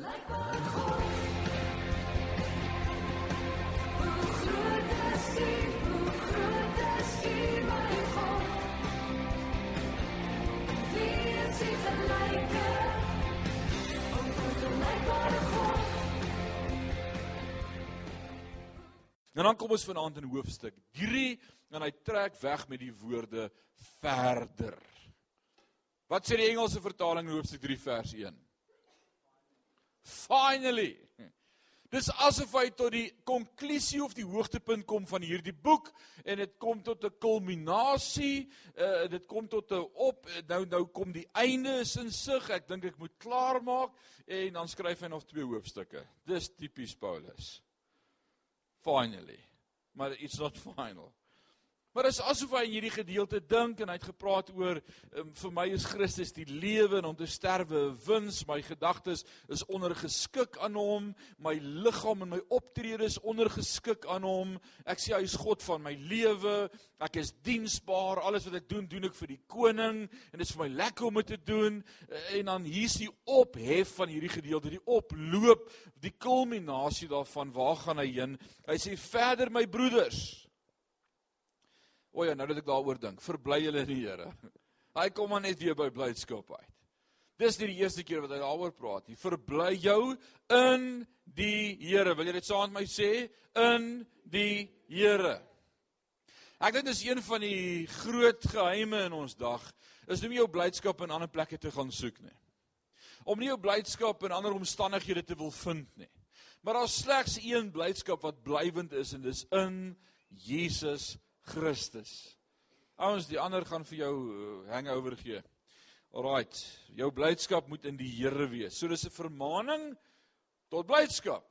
Onvergelijkbare God. Hoe groot is U, hoe groot is U, my God. Wie is U gelyke? Onvergelijkbare God. En dan kom ons vanaand in hoofstuk 3 en hy trek weg met die woorde verder. Wat sê die Engelse vertaling in hoofstuk 3 vers 1? Finally. Dis asof hy tot die konklusie of die hoogtepunt kom van hierdie boek en dit kom tot 'n kulminasie, uh, dit kom tot 'n op nou nou kom die einde is in sig. Ek dink ek moet klaarmaak en dan skryf hy nog twee hoofstukke. Dis tipies Paulus finally. Maar it's not final. Maar dit is asof hy in hierdie gedeelte dink en hy het gepraat oor um, vir my is Christus die lewe en om te sterwe 'n wins. My gedagtes is ondergeskik aan hom, my liggaam en my optrede is ondergeskik aan hom. Ek sê hy is God van my lewe. Ek is diensbaar. Alles wat ek doen, doen ek vir die koning en dit is vir my lekker om dit te doen. En dan hier's die ophef van hierdie gedeelte, die oploop, die kulminasie daarvan. Waar gaan hy heen? Hy sê verder my broeders O ja, nou dat ek daaroor dink, verbly julle in die Here. Hy kom maar net weer by blydskap uit. Dis nie die eerste keer wat hy daaroor praat nie. Verbly jou in die Here. Wil jy dit saam met my sê? In die Here. Ek dink dis een van die groot geheime in ons dag is om jou blydskap in ander plekke te gaan soek nie. Om nie jou blydskap in ander omstandighede te wil vind nie. Maar daar's slegs een blydskap wat blywend is en dis in Jesus Christus. Ouens, die ander gaan vir jou uh, hangover gee. Alraight, jou blydskap moet in die Here wees. So dis 'n vermaaning tot blydskap.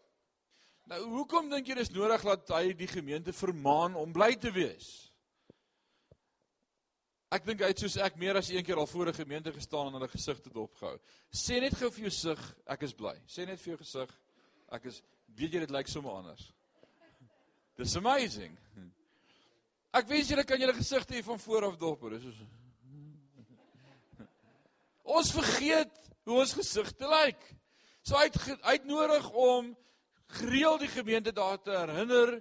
Nou, hoekom dink jy dis nodig dat hy die gemeente vermaan om bly te wees? Ek dink hy het soos ek meer as een keer al voor 'n gemeente gestaan en hulle gesigte dopgehou. Sê net gou vir jou sig, ek is bly. Sê net vir jou gesig, ek is weet jy dit lyk sommer anders. Dis amazing. Ek wens julle kan julle gesigte hier van voor af dop. Dis so. Ons vergeet hoe ons gesigte lyk. So uit uitnodig om gereeld die gemeente daar te herinner,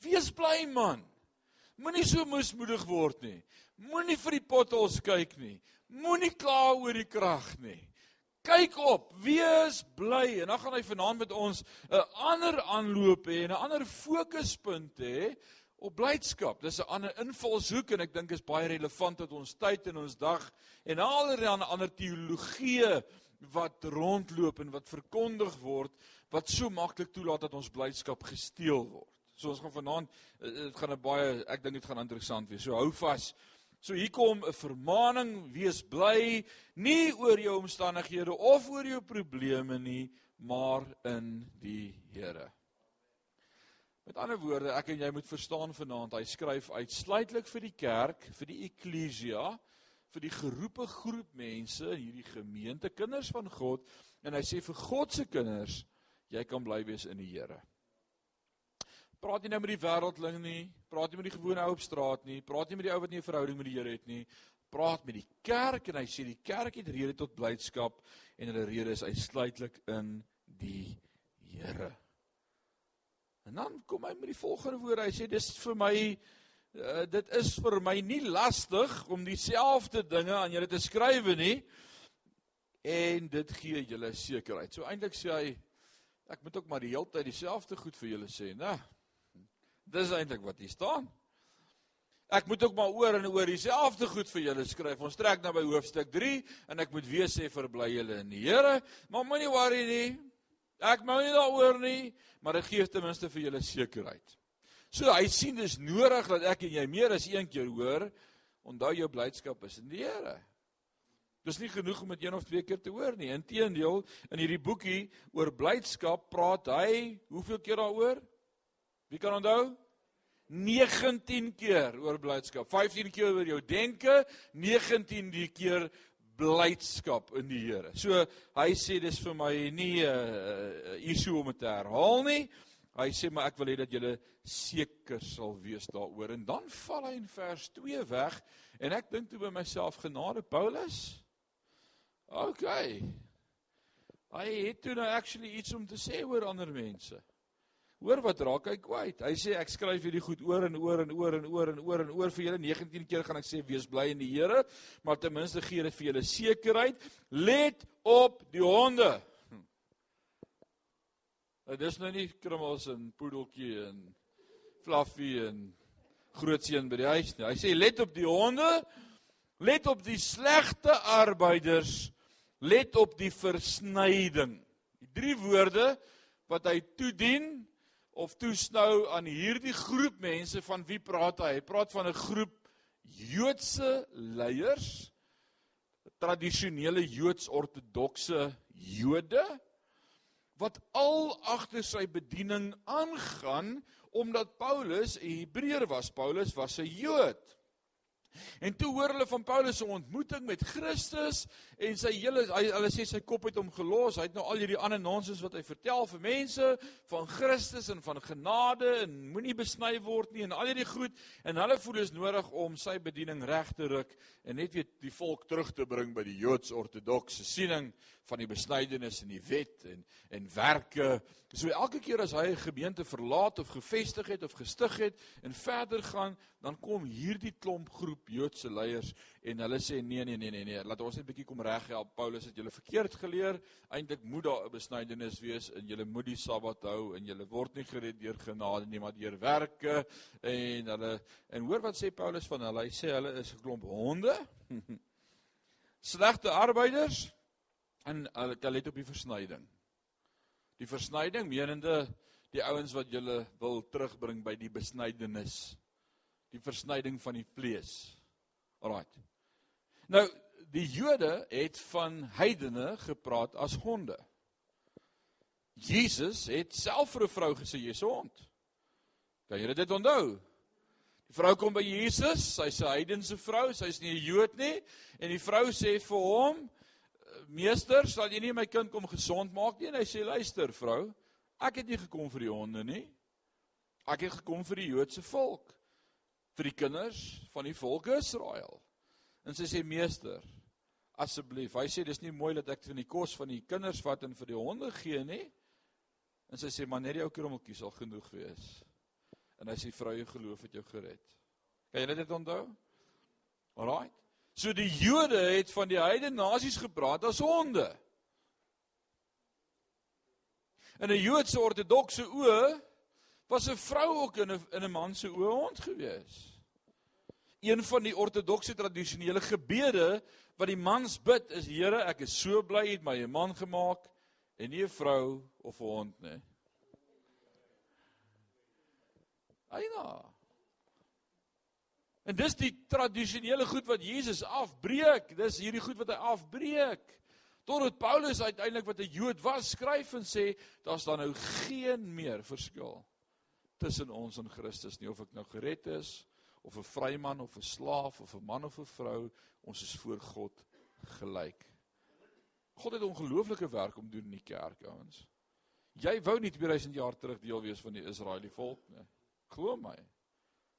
wees bly man. Moenie so moesmoedig word nie. Moenie vir die potholes kyk nie. Moenie kla oor die krag nie. Kyk op, wees bly en dan gaan hy vanaand met ons 'n ander aanloop hê en 'n ander fokuspunt hê op blydskap. Dis 'n ander invalshoek en ek dink is baie relevant tot ons tyd en ons dag en allerlei ander teologieë wat rondloop en wat verkondig word wat so maklik toelaat dat ons blydskap gesteel word. So ons gaan vanaand eh, dit gaan 'n baie ek dink dit gaan interessant wees. So hou vas. So hier kom 'n vermaaning, wees bly nie oor jou omstandighede of oor jou probleme nie, maar in die Here. Met ander woorde, ek en jy moet verstaan vanaand, hy skryf uitsluitlik vir die kerk, vir die eklesia, vir die geroepe groep mense hierdie gemeente, kinders van God, en hy sê vir God se kinders, jy kan bly wees in die Here. Praat nie nou met die wêreldling nie, praat nie met die gewone ou op straat nie, praat nie met die ou wat nie 'n verhouding met die Here het nie, praat met die kerk en hy sê die kerk het rede tot blydskap en hulle rede is uitsluitlik in die Here. En dan kom hy met die volgende woorde. Hy sê dis vir my uh, dit is vir my nie lastig om dieselfde dinge aan julle te skrywe nie. En dit gee julle sekerheid. So eintlik sê hy ek moet ook maar die hele tyd dieselfde goed vir julle sê, né? Dis eintlik wat hier staan. Ek moet ook maar oor en oor dieselfde goed vir julle skryf. Ons trek nou by hoofstuk 3 en ek moet weer sê verbly julle in die Here, maar moenie worry nie. Ek mou nie daaroor nie, maar dit gee ten minste vir julle sekerheid. So hy sien dis nodig dat ek en jy meer as een keer hoor, onthou jou blydskap is in die Here. Dis nie genoeg om dit een of twee keer te hoor nie. Inteendeel, in hierdie boekie oor blydskap praat hy hoeveel keer daaroor? Wie kan onthou? 19 keer oor blydskap. 15 keer oor jou denke, 19 die keer blydskap in die Here. So hy sê dis vir my nie 'n uh, uh, issue om dit te herhaal nie. Hy sê maar ek wil hê dat julle seker sal wees daaroor. En dan val hy in vers 2 weg en ek dink toe by myself genade Paulus. OK. Hy het toe nou actually iets om te sê oor ander mense. Hoor wat raak hy kwyt. Hy sê ek skryf hierdie goed oor en oor en oor en oor en oor en oor vir julle 19 keer gaan ek sê wees bly in die Here, maar ten minste gee dit vir julle sekerheid. Let op die honde. Hm. Nou dis nou nie krummels en poedeltjie en fluffy en grootseun by die huis nie. Hy sê let op die honde. Let op die slegte arbeiders. Let op die versnyding. Die drie woorde wat hy toedien of toesnou aan hierdie groep mense van wie praat hy? Hy praat van 'n groep Joodse leiers, tradisionele Joods-ortodokse Jode wat al agter sy bediening aangaan omdat Paulus 'n Hebreër was. Paulus was 'n Jood. En toe hoor hulle van Paulus se ontmoeting met Christus en sy hele hulle sê sy kop het hom gelos. Hy het nou al hierdie ander nonsens wat hy vertel vir mense van Christus en van genade en moenie besny word nie en al hierdie goed en hulle voel is nodig om sy bediening reg te ruk en net weer die volk terug te bring by die Joods-ortodokse siening van die besnydenis en die wet en en werke. So elke keer as hy 'n gemeente verlaat of gevestig het of gestig het en verder gaan, dan kom hierdie klomp groep Joodse leiers en hulle sê nee nee nee nee nee, laat ons net 'n bietjie kom reghelp. Paulus het julle verkeerd geleer. Eintlik moet daar 'n besnydenis wees en julle moet die Sabbat hou en julle word nie gered deur genade nie, maar deur werke en hulle en hoor wat sê Paulus van hulle? Hy sê hulle is 'n klomp honde. Slegte arbeiders en hulle hulle het op die versnyding. Die versnyding menende die ouens wat julle wil terugbring by die besnydenis. Die versnyding van die vlees. Alraait. Nou die Jode het van heidene gepraat as honde. Jesus het self vir 'n vrou gesê jy's 'n hond. Kan jy dit onthou? Die vrou kom by Jesus, sy's 'n heidense vrou, sy's nie 'n Jood nie, en die vrou sê vir hom: "Meester, sal jy nie my kind kom gesond maak nie?" En hy sê: "Luister, vrou, ek het nie gekom vir die honde nie. Ek het gekom vir die Joodse volk, vir die kinders van die volk Israel." En sy sê: "Meester, asseblief." Hy sê: "Dis nie mooi dat ek van die kos van die kinders vat en vir die honde gee nie." En sy sê: "Maar net die ou krummeltjies sal genoeg wees." En hy sê: "Vrou, jou geloof het jou gered." Kan jy dit onthou? Alraai. So die Jode het van die heidene nasies gepraat as honde. In 'n Joodse ortodokse oë was 'n vrou ook in 'n in 'n man se oë hond gewees. Een van die ortodokse tradisionele gebede wat die mans bid is: Here, ek is so bly het my 'n man gemaak en nie 'n vrou of 'n hond nie. Eina. En dis die tradisionele goed wat Jesus afbreek. Dis hierdie goed wat hy afbreek. Totdat Paulus uiteindelik wat 'n Jood was, skryf en sê daar's dan nou geen meer verskil tussen ons en Christus nie of ek nou gered is of 'n vryman of 'n slaaf of 'n man of 'n vrou, ons is voor God gelyk. God het 'n ongelooflike werk om doen in die kerk, ouens. Jy wou nie 2000 jaar terug deel wees van die Israeliese volk nie. Glo my.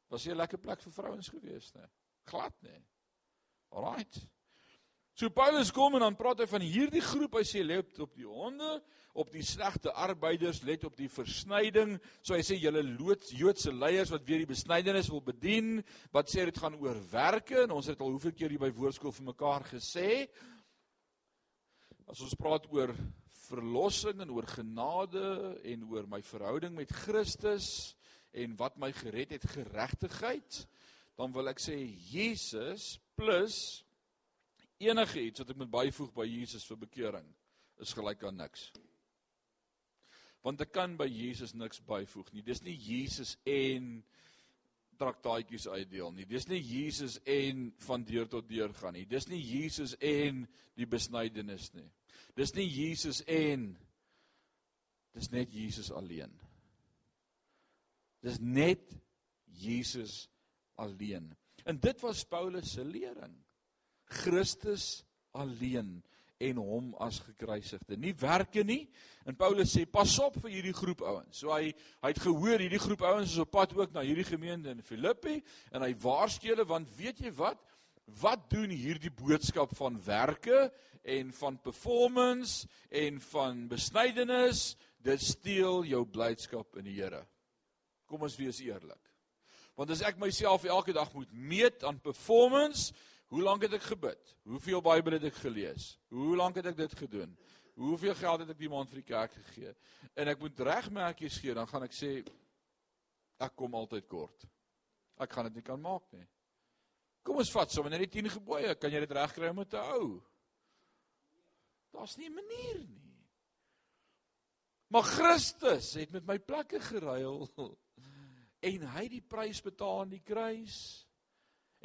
Was jy 'n lekker plek vir vrouens gewees, né? Glad nie. Alraight. So Paulus kom en dan praat hy van hierdie groep, hy sê let op die honde, op die slegte arbeiders, let op die versnyding. So hy sê julle Joodse leiers wat weer die besnydenis wil bedien, wat sê dit gaan oor werke en ons het al hoeveel keer hier by woordskool vir mekaar gesê. As ons praat oor verlossing en oor genade en oor my verhouding met Christus en wat my gered het geregtigheid, dan wil ek sê Jesus plus enige iets wat ek moet byvoeg by Jesus vir bekering is gelyk aan niks. Want ek kan by Jesus niks byvoeg nie. Dis nie Jesus en traktaatjies uitdeel nie. Dis nie Jesus en van deur tot deur gaan nie. Dis nie Jesus en die besnydenis nie. Dis nie Jesus en dis net Jesus alleen. Dis net Jesus alleen. En dit was Paulus se lering. Christus alleen en hom as gekruisigde. Nie werke nie. En Paulus sê pas op vir hierdie groep ouens. So hy hy het gehoor hierdie groep ouens is op pad ook na hierdie gemeente in Filippi en hy waarsku hulle want weet jy wat? wat doen hierdie boodskap van werke en van performance en van besnydenis? Dit steel jou blydskap in die Here. Kom ons wees eerlik. Want as ek myself elke dag moet meet aan performance, hoe lank het ek gebid? Hoeveel Bybel het ek gelees? Hoe lank het ek dit gedoen? Hoeveel geld het ek die maand vir die kerk gegee? En ek moet regmerkies gee, dan gaan ek sê ek kom altyd kort. Ek gaan dit nie kan maak nie. Kom ons vat sommer net die 10 gebooie. Kan jy dit regkry om dit te hou? Daar's nie 'n manier nie. Maar Christus het met my plekke geruil en hy het die prys betaal aan die kruis.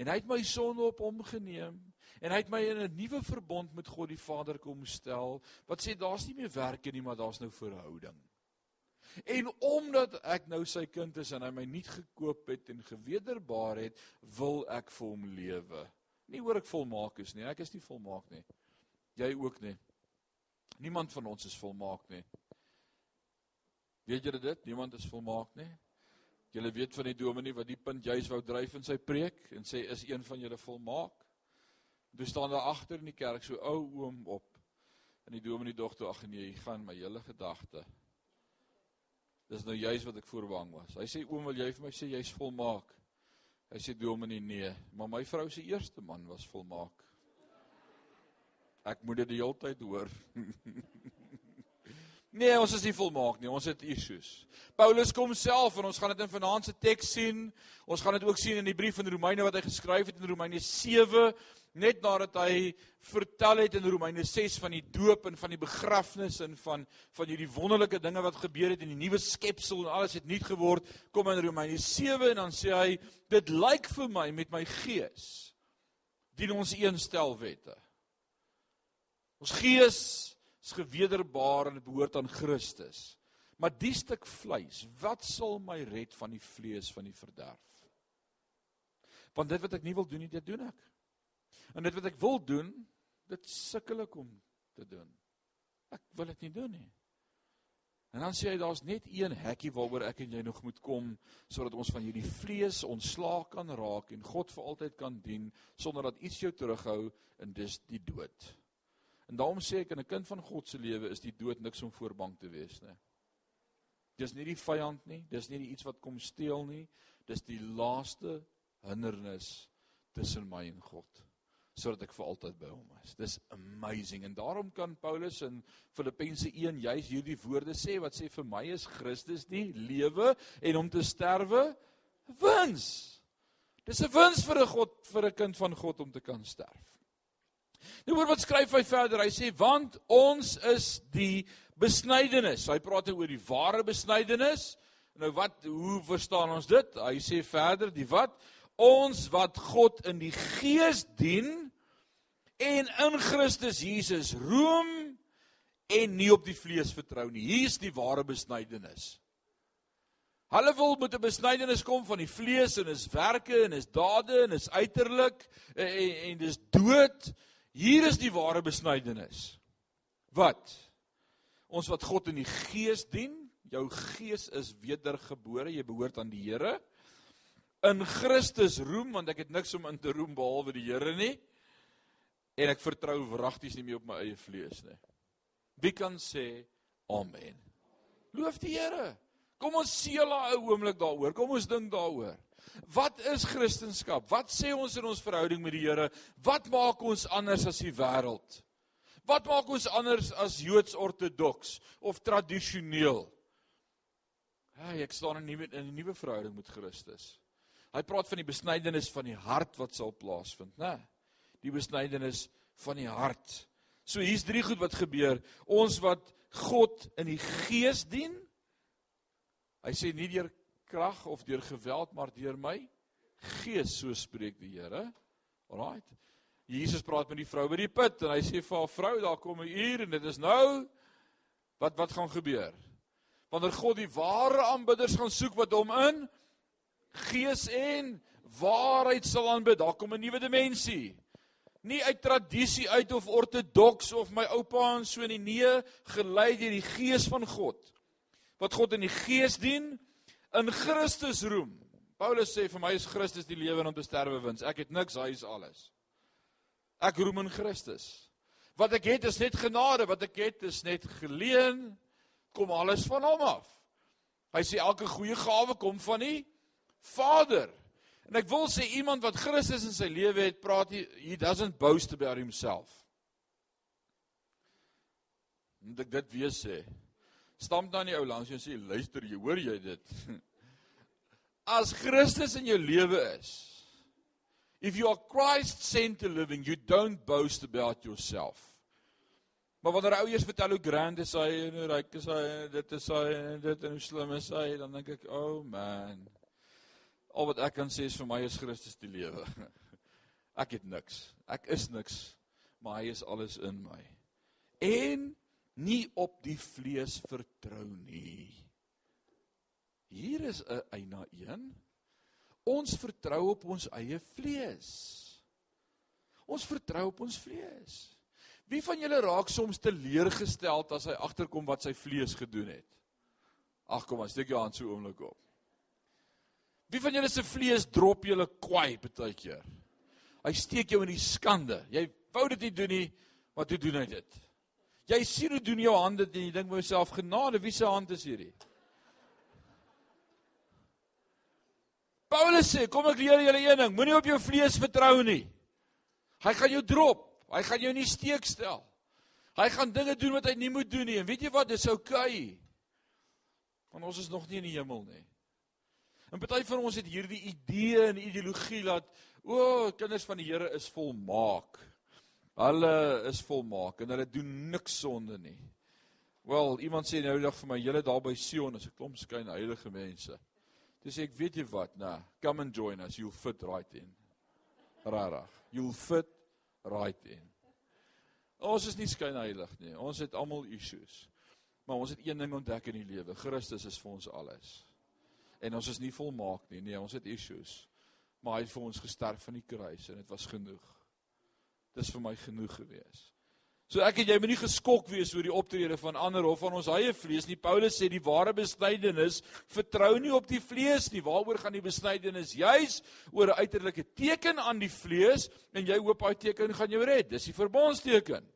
En hy het my sonde op hom geneem en hy het my in 'n nuwe verbond met God die Vader kom stel wat sê daar's nie meer werke nie maar daar's nou verhouding. En omdat ek nou sy kind is en hy my nie gekoop het en gewederbaar het, wil ek vir hom lewe. Nie oor ek volmaak is nie, ek is nie volmaak nie. Jy ook nie. Niemand van ons is volmaak nie. Weet julle dit? Niemand is volmaak nie. Julle weet van die dominee wat die punt juis wou dryf in sy preek en sê is een van julle volmaak? Toe staan daar agter in die kerk so ou oom op. En die dominee dogter ag nee, hy gaan my hele gedagte. Dis nou juis wat ek voorbang was. Hy sê oom, wil jy vir my sê jy's volmaak? Hy sê dominee nee, maar my vrou se eerste man was volmaak. Ek moet dit die hele tyd hoor. Nee, ons is nie volmaak nie. Ons het issues. Paulus kom self en ons gaan dit in vanaand se teks sien. Ons gaan dit ook sien in die brief van Romeine wat hy geskryf het in Romeine 7, net nadat hy vertel het in Romeine 6 van die doop en van die begrafnis en van van hierdie wonderlike dinge wat gebeur het in die nuwe skepsel en alles het nuut geword. Kom in Romeine 7 en dan sê hy dit lyk vir my met my gees dien ons een stel wette. Ons gees is gewederbaar en behoort aan Christus. Maar die stuk vleis, wat sal my red van die vlees van die verderf? Want dit wat ek nie wil doen nie, dit doen ek. En dit wat ek wil doen, dit sukkel ek om te doen. Ek wil dit nie doen nie. En dan sê hy daar's net een hekkie waaroor ek en jy nog moet kom sodat ons van hierdie vlees ontslae kan raak en God vir altyd kan dien sonder dat iets jou terughou en dis die dood. En daarom sê ek in 'n kind van God se lewe is die dood niks om voor bang te wees nie. Dis nie die vyand nie, dis nie die iets wat kom steel nie, dis die laaste hindernis tussen my en God sodat ek vir altyd by hom is. Dis amazing en daarom kan Paulus in Filippense 1 juis hierdie woorde sê wat sê vir my is Christus die lewe en om te sterwe wins. Dis 'n wins vir 'n God vir 'n kind van God om te kan sterf. Nou hoor wat skryf hy verder. Hy sê want ons is die besnydenis. Hy praat oor die ware besnydenis. Nou wat hoe verstaan ons dit? Hy sê verder die wat ons wat God in die gees dien en in Christus Jesus roem en nie op die vlees vertrou nie. Hier is die ware besnydenis. Hulle wil met 'n besnydenis kom van die vlees en is werke en is dade en is uiterlik en, en, en dis dood. Hier is die ware besnydenis. Wat? Ons wat God in die gees dien, jou gees is wedergebore, jy behoort aan die Here. In Christus roem want ek het niks om in te roem behalwe die Here nie. En ek vertrou wragties nie meer op my eie vlees nie. Wie kan sê amen? Loof die Here. Kom ons seël ou oomblik daaroor. Kom ons dink daaroor. Wat is Christendom? Wat sê ons in ons verhouding met die Here? Wat maak ons anders as die wêreld? Wat maak ons anders as Joods ortodoks of tradisioneel? Hey, ek staan in 'n nuwe in 'n nuwe verhouding met Christus. Hy praat van die besnydenis van die hart wat sal plaasvind, né? Die besnydenis van die hart. So hier's drie goed wat gebeur. Ons wat God in die gees dien. Hy sê nie deur krag of deur geweld maar deur my gees so spreek die Here. Alraait. Jesus praat met die vrou by die put en hy sê vir haar vrou daar kom 'n uur en dit is nou wat wat gaan gebeur? Wanneer God die ware aanbidders gaan soek wat hom in gees en waarheid sal aanbid, daar kom 'n nuwe dimensie. Nie uit tradisie uit of ortodoks of my oupa en so nie, nee, gelei deur die gees van God. Wat God in die gees dien, in Christus roem. Paulus sê vir my is Christus die lewe en om te sterwe wins. Ek het niks, hy is alles. Ek roem in Christus. Wat ek het is net genade, wat ek het is net geleen. Kom alles van hom af. Hy sê elke goeie gawe kom van die Vader. En ek wil sê iemand wat Christus in sy lewe het, praat hy he doesn't boast about himself. Moet ek dit weer sê? Stamp dan die ou langs jou en sê luister jy, hoor jy dit? As Christus in jou lewe is, if you are Christ centered living, you don't boast about yourself. Maar wanneer ou eers vertel hoe grand is hy en hoe ryk is hy en dit is hy en dit en hoe slim is hy, dan dink ek, "Oh man. Al wat ek kan sê is vir my is Christus die lewe. Ek het niks. Ek is niks, maar hy is alles in my. En nie op die vlees vertrou nie. Hier is 'n eina 1. Ons vertrou op ons eie vlees. Ons vertrou op ons vlees. Wie van julle raak soms teleurgestel as hy agterkom wat sy vlees gedoen het? Ag kom, steek jou hand so oomblik op. Wie van julle se vlees drop julle kwaai baie keer? Hy steek jou in die skande. Jy wou dit nie doen nie, maar toe doen hy dit. Jy sien hoe doen jou hande dit en jy dink by jouself, genade, wie se hand is hierdie? Paulus sê, kom ek leer julle een ding, moenie op jou vlees vertrou nie. Hy gaan jou drop. Hy gaan jou nie steek stel. Hy gaan dinge doen wat hy nie moet doen nie. En weet jy wat? Dis. Okay. Want ons is nog nie in die hemel nie. En party van ons het hierdie idee en ideologie dat o, oh, kinders van die Here is volmaak. Hulle is volmaak en hulle doen niks sonde nie. Wel, iemand sê nou die dag vir my, julle daar by Sion is 'n klomp skyn heilige mense. Dis ek weet jy wat, nou, come and join us, you'll fit right in. Rarig. You'll fit right in. Ons is nie skynheilig nie. Ons het almal issues. Maar ons het een ding ontdek in die lewe. Christus is vir ons alles. En ons is nie volmaak nie. Nee, ons het issues. Maar hy het vir ons gesterf van die kruis en dit was genoeg. Dis vir my genoeg gewees. So ek en jy moet nie geskok wees oor die optrede van ander of van ons eie vlees nie. Paulus sê die ware besnydenis vertrou nie op die vlees nie. Waaroor gaan die besnydenis? Juis oor 'n uiterlike teken aan die vlees en jy hoop daai teken gaan jou red. Dis die verbondsteken.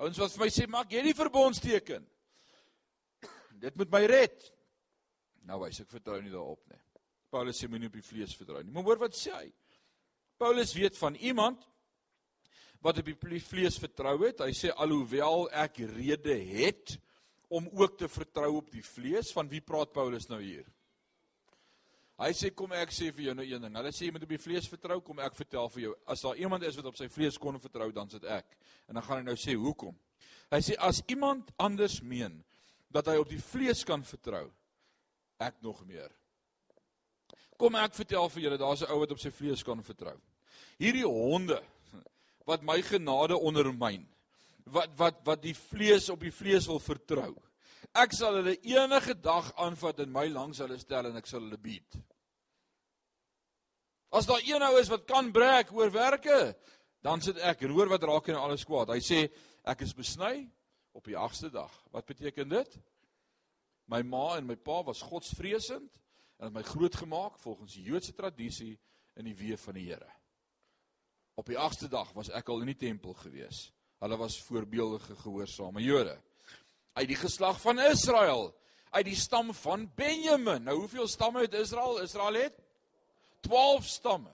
Ouens wat vir my sê, "Maak jy die verbondsteken?" Dit moet my red. Nou wys ek vertrou nie daarop nie. Paulus sê moenie op die vlees vertrou nie. Maar hoor wat sê hy? Paulus weet van iemand wat op die vlees vertrou het. Hy sê alhoewel ek rede het om ook te vertrou op die vlees, van wie praat Paulus nou hier? Hy sê kom ek sê vir jou nou een ding. Hulle sê jy moet op die vlees vertrou, kom ek vertel vir jou. As daar iemand is wat op sy vlees kon vertrou, dan is dit ek. En dan gaan hy nou sê hoekom? Hy sê as iemand anders meen dat hy op die vlees kan vertrou, ek nog meer. Kom ek vertel vir julle, daar's 'n ou wat op sy vlees kan vertrou. Hierdie honde wat my genade ondermyn. Wat wat wat die vlees op die vlees wil vertrou. Ek sal hulle enige dag aanvat en my langs hulle stel en ek sal hulle beat. As daar een ou is wat kan breek oor werke, dan sit ek en hoor wat raak en alles kwaad. Hy sê ek is besny op die 8ste dag. Wat beteken dit? My ma en my pa was godsvreesend en het my grootgemaak volgens die Joodse tradisie in die weë van die Here. Op die 8ste dag was ek al in die tempel gewees. Hulle was voorbeeldige gehoorsame Jode. Uit die geslag van Israel, uit die stam van Benjamin. Nou hoeveel stamme het Israel? Israel het 12 stamme.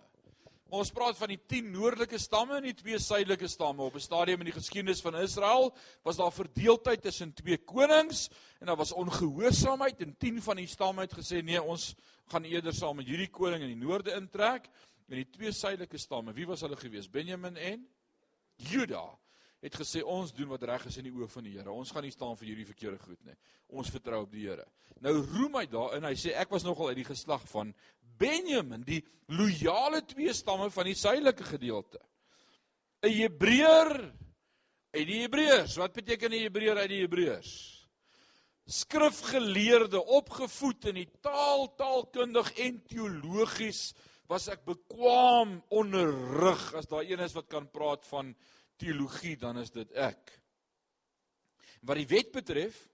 Ons praat van die 10 noordelike stamme en die twee suidelike stamme. Op 'n stadium in die geskiedenis van Israel was daar verdeeldheid tussen twee konings en daar was ongehoorsaamheid en 10 van die stamme het gesê nee, ons gaan eerder saam met hierdie koning in die noorde intrek. En die twee suidelike stamme, wie was hulle gewees? Benjamin en Juda het gesê ons doen wat reg is in die oë van die Here. Ons gaan nie staan vir hierdie verkeerde goed nie. Ons vertrou op die Here. Nou roem hy daarin. Hy sê ek was nogal uit die geslag van Benjamin, die loyale twee stamme van die suidelike gedeelte. 'n Hebreër uit die Hebreërs. Wat beteken 'n Hebreër uit die Hebreërs? Skrifgeleerde, opgevoed in die taal, taalkundig en teologies was ek bekwam onderrig as daar een is wat kan praat van teologie dan is dit ek. Wat die wet betref,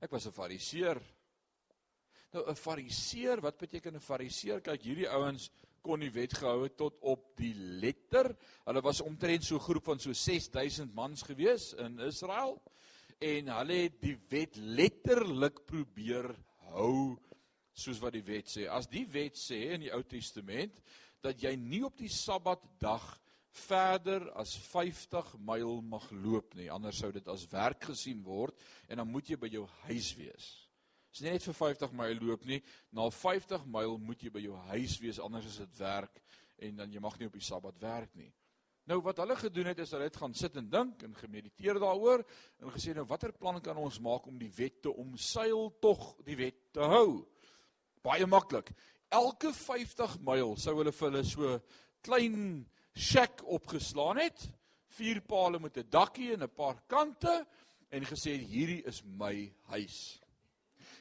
ek was 'n fariseer. Nou 'n fariseer, wat beteken 'n fariseer? Kyk, hierdie ouens kon die wet gehou het tot op die letter. Hulle was omtrent so 'n groep van so 6000 mans gewees in Israel en hulle het die wet letterlik probeer hou soos wat die wet sê. As die wet sê in die Ou Testament dat jy nie op die Sabbatdag verder as 50 myl mag loop nie, anders sou dit as werk gesien word en dan moet jy by jou huis wees. Dis nie net vir 50 myl loop nie, na 50 myl moet jy by jou huis wees anders is dit werk en dan jy mag nie op die Sabbat werk nie. Nou wat hulle gedoen het is hulle het gaan sit en dink en gemediteer daaroor en gesê nou watter plan kan ons maak om die wet te omseil tog die wet te hou? Baie maklik. Elke 50 myl sou hulle vir hulle so klein shack opgeslaan het, vier pale met 'n dakkie en 'n paar kante en gesê hierdie is my huis.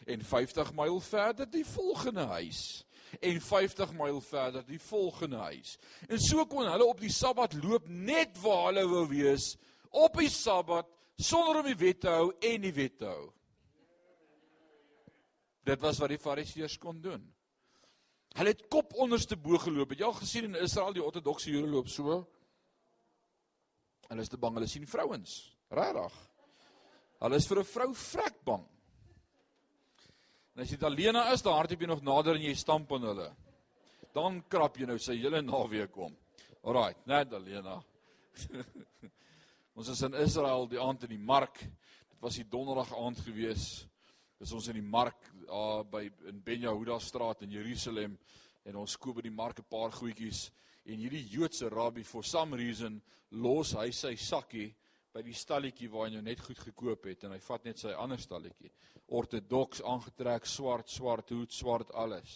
En 50 myl verder die volgende huis en 50 myl verder die volgende huis. En so kon hulle op die Sabbat loop net waar hulle wou wees op die Sabbat sonder om die wet te hou en die wet te hou. Dit was wat die Fariseërs kon doen. Hulle het kop onderste bo geloop. Het jy al gesien in Israel die ortodokse Jode loop so? Hulle is te bang hulle sien vrouens. Regtig. Hulle is vir 'n vrou vrek bang. En as jy alleen is, dan hardloop jy nog nader en jy stamp aan hulle. Dan krap jy nou sy hele naweek om. Alraai, net Alena. ons is in Israel die aand in die mark. Dit was die donderdag aand gewees. Dis ons in die mark daar by in Ben Yehuda straat in Jerusalem en ons koop by die mark 'n paar goedjies en hierdie Joodse rabbi for some reason los hy sy sakkie by die stalletjie waar hy nou net goed gekoop het en hy vat net sy ander stalletjie. Ortodoks aangetrek, swart, swart hoed, swart alles.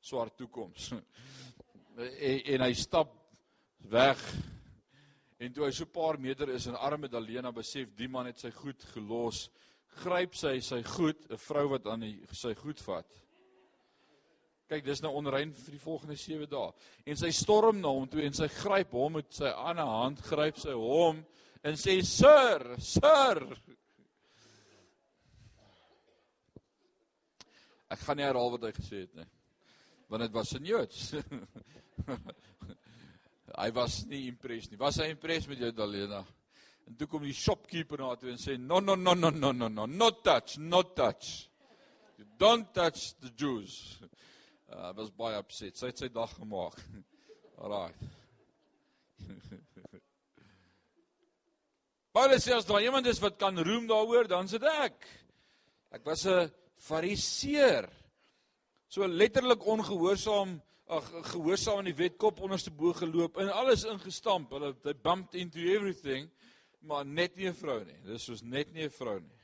Swart toekoms. en, en hy stap weg. En toe hy so 'n paar meter is en arme Dalena besef die man het sy goed gelos, gryp sy sy goed, 'n vrou wat aan die, sy goed vat. Kyk, dis nou onrein vir die volgende 7 dae. En sy storm na hom toe en sy gryp hom met sy ander hand, gryp sy hom en sê: "Sir, sir." Ek gaan nie herhaal wat hy gesê het nie. Want dit was in Joods. hy was nie impressed nie. Was hy impressed met jou Dalena? En toe kom die shopkeeper na toe en sê: "No, no, no, no, no, no, no, not touch, not touch. You don't touch the Jews." Uh, was baie upset. Sy het sy dag gemaak. Alraai. Paulus sê as daar iemand is wat kan roem daaroor, dan is dit ek. Ek was 'n fariseer. So letterlik ongehoorsaam, ag gehoorsaam aan die wet kop onderste bo geloop en alles ingestamp. Hulle they bumped into everything, maar net nie 'n vrou nie. Dis soos net nie 'n vrou nie.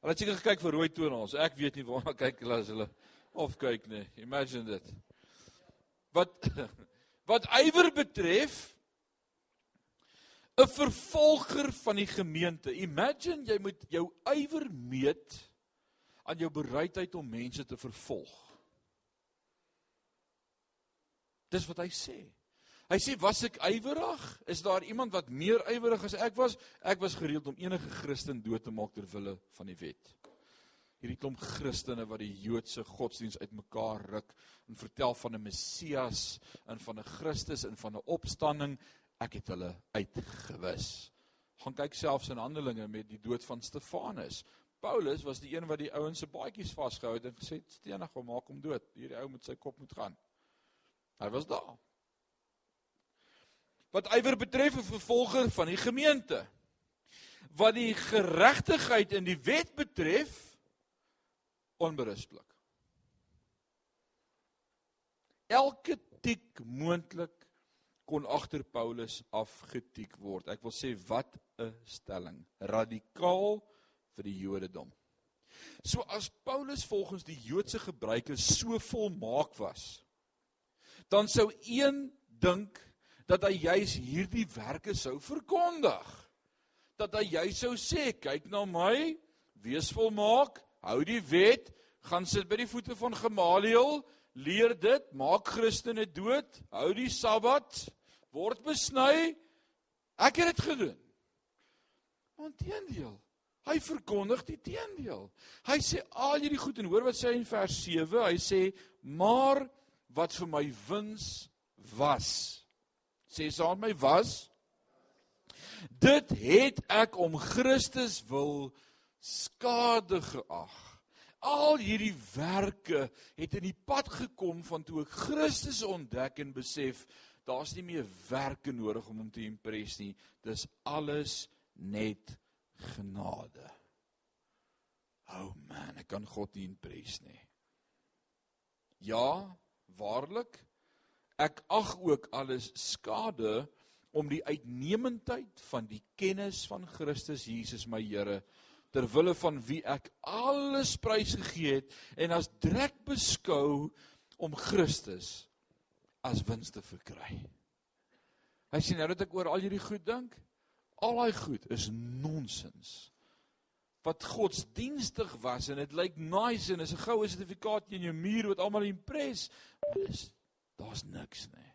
Hulle het seker gekyk vir rooi tonels. Ek weet nie waarna kyk hulle as hulle of kyk nie. Imagine dit. Wat wat ywer betref 'n vervolger van die gemeente. Imagine jy moet jou ywer meet aan jou bereidheid om mense te vervolg. Dis wat hy sê. Hy sê was ek ywerig? Is daar iemand wat meer ywerig as ek was? Ek was gereed om enige Christen dood te maak ter wille van die wet. Hierdie klomp Christene wat die Joodse godsdiens uitmekaar ruk en vertel van 'n Messias en van 'n Christus en van 'n opstanding ek het hulle uitgewis. Gaan kyk selfs in Handelinge met die dood van Stefanus. Paulus was die een wat die ouens se baadjies vasgehou het en gesê het stenig hom maak hom dood. Hierdie ou met sy kop moet gaan. Hy was daar. Wat ywer betref 'n vervolger van die gemeente. Wat die geregtigheid in die wet betref onberusblik. Elke tik moontlik kon agter Paulus afgetiek word. Ek wil sê wat 'n stelling, radikaal vir die Jodendom. So as Paulus volgens die Joodse gebruike so volmaak was, dan sou een dink dat hy juis hierdie werke sou verkondig. Dat hy juis sou sê, kyk na my, wees volmaak, hou die wet, gaan sit by die voete van Gamaliel, leer dit, maak Christene dood, hou die Sabbat, word besny. Ek het dit gedoen. Inteendeel, hy verkondig die teendeel. Hy sê al hierdie goed en hoor wat sê hy in vers 7, hy sê maar wat vir my wins was. Sê saam my was. Dit het ek om Christus wil skade geag. Al hierdie werke het in die pad gekom van toe ek Christus ontdek en besef daar's nie meer werke nodig om hom te impres nie. Dis alles net genade. Oh man, ek kan God nie impres nie. Ja, waarlik. Ek ag ook alles skade om die uitnemendheid van die kennis van Christus Jesus my Here ter wille van wie ek alles prys gegee het en as drek beskou om Christus as wins te verkry. Hy sê nou dat ek oor al hierdie goed dink, al daai goed is nonsens. Wat godsdienstig was en dit lyk nice en is 'n goue sertifikaat in jou muur wat almal impres, maar dis daar's niks nie.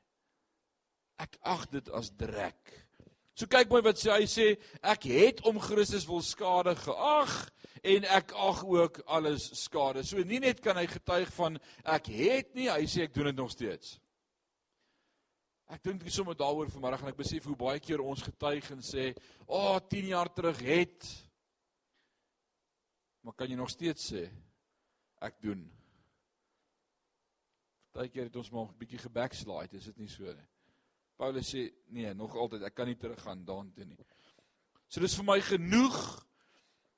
Ek ag dit as drek. So kyk mooi wat sê hy sê ek het om Christus wil skade geag en ek ag ook alles skade. So nie net kan hy getuig van ek het nie, hy sê ek doen dit nog steeds. Ek dink ek sommer daaroor vanmiddag en ek besef hoe baie keer ons getuig en sê, "O, oh, 10 jaar terug het." Maar kan jy nog steeds sê ek doen? Partykeer het ons maar 'n bietjie gebackslide, is dit nie so nie? Paulus sê nee, nog altyd ek kan nie teruggaan daartoe nie. So dis vir my genoeg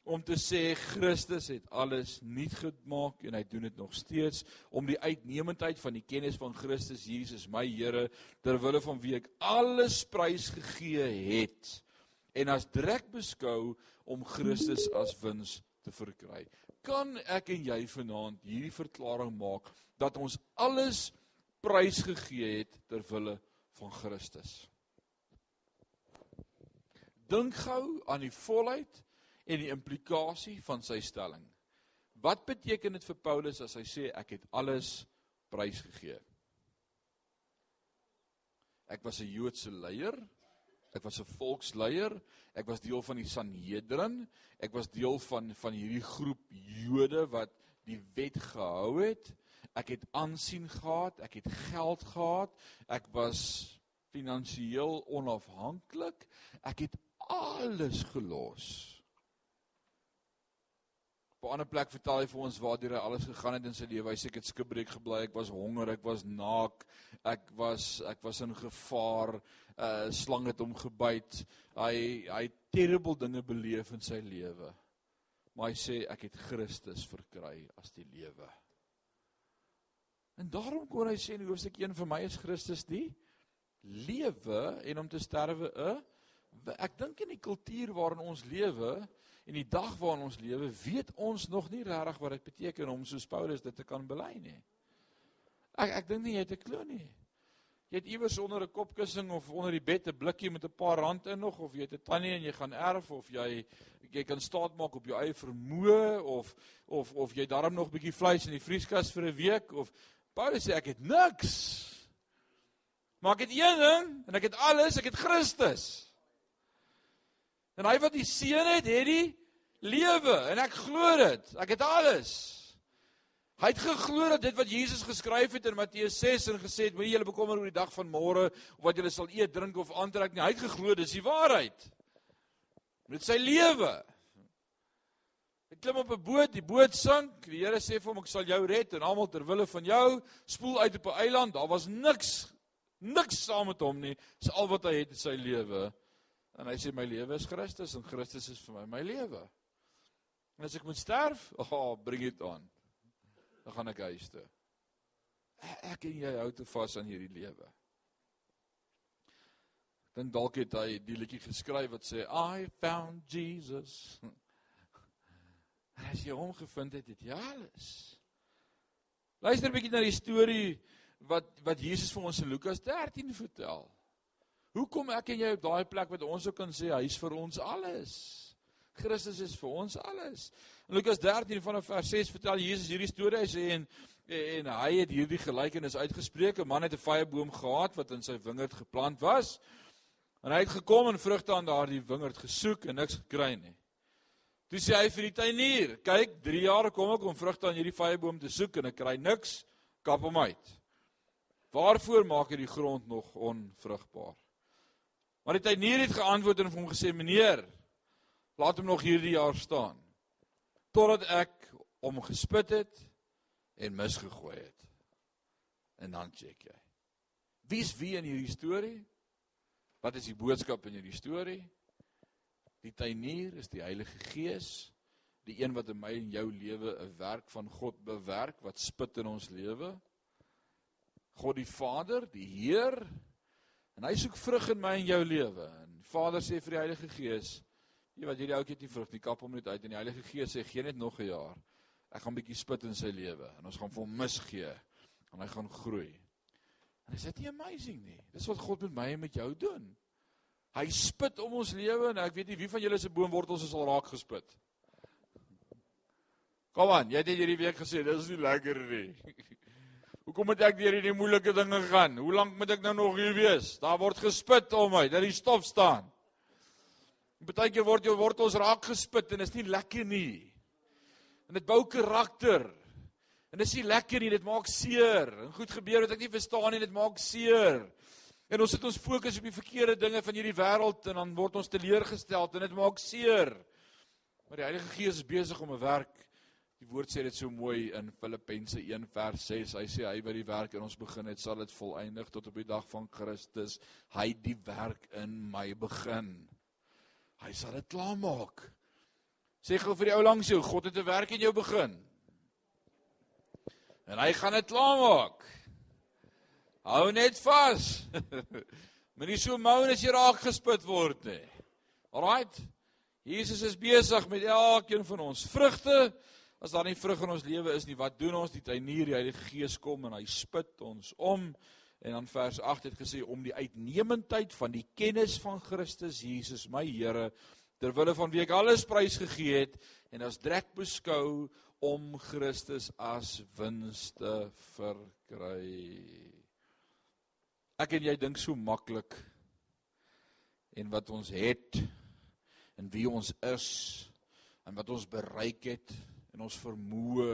om te sê Christus het alles nuut gemaak en hy doen dit nog steeds om die uitnemendheid van die kennis van Christus Jesus my Here ter wille van wie ek alles prys gegee het en as drek beskou om Christus as wins te verkry. Kan ek en jy vanaand hierdie verklaring maak dat ons alles prys gegee het ter wille van Christus. Dink gou aan die volheid en die implikasie van sy stelling. Wat beteken dit vir Paulus as hy sê ek het alles prysgegee? Ek was 'n Joodse leier. Ek was 'n volksleier. Ek was deel van die Sanhedrin. Ek was deel van van hierdie groep Jode wat die wet gehou het. Ek het aansien gehad, ek het geld gehad, ek was finansiëel onafhanklik. Ek het alles gelos. Op 'n ander plek vertel hy vir ons waar hy alles gegaan het in sy lewe. Hy sê ek het skibreek gebly, ek was honger, ek was naak, ek was ek was in gevaar, 'n uh, slang het hom gebyt. Hy hy het terrible dinge beleef in sy lewe. Maar hy sê ek het Christus verkry as die lewe. En daarom kon hy sê in hoofstuk 1 vir my is Christus die lewe en om te sterwe 'n ek dink in die kultuur waarin ons lewe en die dag waarin ons lewe weet ons nog nie regtig wat dit beteken om soos Paulus dit te kan bely nie. Ek ek dink nie jy het 'n klou nie. Jy het iewers onder 'n kopkussing of onder die bed 'n blikkie met 'n paar rand in nog of jy het 'n tannie en jy gaan erf of jy jy kan staat maak op jou eie vermoë of of of jy darm nog 'n bietjie vleis in die vrieskas vir 'n week of Paulus sê ek het niks. Maar ek het een ding en ek het alles, ek het Christus. En hy wat die seun het, het die lewe en ek glo dit. Ek het alles. Hy het geglo dat dit wat Jesus geskryf het in Matteus 6 en gesê het moenie julle bekommer oor die dag van môre of wat julle sal eet, drink of aantrek nie. Hy het geglo dis die waarheid. Met sy lewe. Hy klim op 'n boot, die boot sink. Die Here sê vir hom ek sal jou red en almal ter wille van jou spoel uit op 'n eiland. Daar was niks niks saam met hom nie. Dis al wat hy het in sy lewe. En hy sê my lewe is Christus en Christus is vir my my lewe. En as ek moet sterf, oh, bring dit aan. Dan gaan ek huis toe. Ek en jy hou te vas aan hierdie lewe. Dan dalk het hy die liedjie geskryf wat sê I found Jesus. En as jy hom gevind het, het jy alles. Luister 'n bietjie na die storie wat wat Jesus vir ons in Lukas 13 vertel. Hoekom ek en jy op daai plek wat ons ook kan sê hy is vir ons alles. Christus is vir ons alles. In Lukas 13 vanaf vers 6 vertel Jesus hierdie storie hy sê en en hy het hierdie gelykenis uitgespreek. 'n Man het 'n vyeboom gehad wat in sy wingerd geplant was. En hy het gekom en vrugte aan daardie wingerd gesoek en niks gekry nie. Toe sê hy vir die tuinier: "Kyk, 3 jaar kom ek om vrugte aan hierdie vyeboom te soek en ek kry niks. Kap hom uit." Waarvoor maak hy die grond nog onvrugbaar? Maar die tuinier het geantwoord en vir hom gesê: "Meneer, laat hom nog hierdie jaar staan totdat ek hom gespit het en misgegooi het." En dan check jy. Wie's wie in hierdie storie? Wat is die boodskap in hierdie storie? Die tuinier is die Heilige Gees, die een wat in my en jou lewe 'n werk van God bewerk wat spit in ons lewe. God die Vader, die Heer, en hy soek vrug in my en jou lewe. En Vader sê vir die Heilige Gees, jy wat hierdie ouetjie het nie vrug nie, kap hom net uit en die Heilige Gees sê gee net nog 'n jaar. Ek gaan bietjie spit in sy lewe en ons gaan vir hom misgee en hy gaan groei. En is dit nie amazing nie? Dis wat God met my en met jou doen. Hy spit om ons lewe en ek weet nie wie van julle se boomwortels is al raak gespit. Kom aan, jy het hierdie week gesê dis nie lekker nie. Hoekom moet ek deur hierdie moeilike dinge gaan? Hoe lank moet ek nou nog hier wees? Daar word gespit om my, dat die stof staan. Partykeer word jou wortels raak gespit en is nie lekker nie. En dit bou karakter. En dis nie lekker nie, dit maak seer. En goed gebeur wat ek nie verstaan nie, dit maak seer. En ons sit ons fokus op die verkeerde dinge van hierdie wêreld en dan word ons teleurgestel en dit maak seer. Maar die Heilige Gees is besig om 'n werk. Die woord sê dit so mooi in Filippense 1 vers 6. Hy sê hy wat die werk in ons begin het, sal dit volëindig tot op die dag van Christus. Hy die werk in my begin. Hy sal dit klaarmaak. Sê gou vir die ou langs jou, God het 'n werk in jou begin. En hy gaan dit klaarmaak. Hou net vas. Moenie so mou as jy raak gespit word nie. Alraight. Jesus is besig met elkeen van ons vrugte. As daar nie vrug in ons lewe is nie, wat doen ons? Die tuinier, die Heilige Gees kom en hy spit ons om. En dan vers 8 het gesê om die uitnemendheid van die kennis van Christus Jesus, my Here, ter wille van wie ek alles prys gegee het en as drek beskou om Christus as wins te verkry. Ek en jy dink so maklik en wat ons het en wie ons is en wat ons bereik het en ons vermoë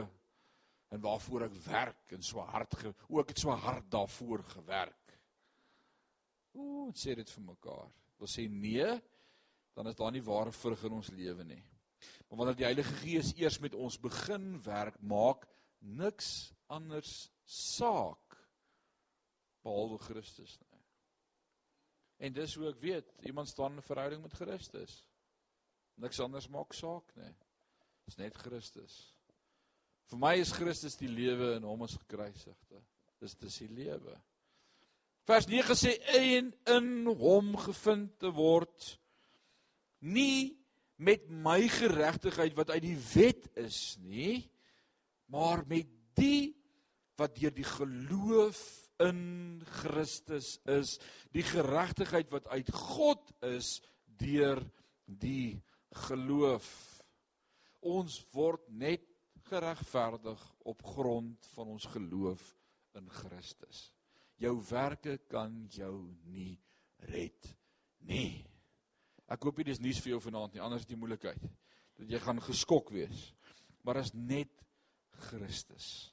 en waarvoor ek werk en so hard ge, ook het so hard daarvoor gewerk. Ooh, sê dit vir mekaar. Wil sê nee, dan is daar nie ware vrug in ons lewe nie. Maar wanneer die Heilige Gees eers met ons begin werk, maak niks anders saak behalwe Christus nie. En dis hoe ek weet, iemand staan in 'n verhouding met Christus. Niks anders maak saak nie. Dis net Christus. Vir my is Christus die lewe en hom is gekruisigde. Dis dis die lewe. Vers 9 sê en in hom gevind te word nie met my geregtigheid wat uit die wet is nie, maar met die wat deur die geloof in Christus is, die geregtigheid wat uit God is deur die geloof. Ons word net geregverdig op grond van ons geloof in Christus. Jou werke kan jou nie red nie. Ek hoop dit is nuus vir jou vanaand nie, anders is dit moeilikheid dat jy gaan geskok wees. Maar as net Christus.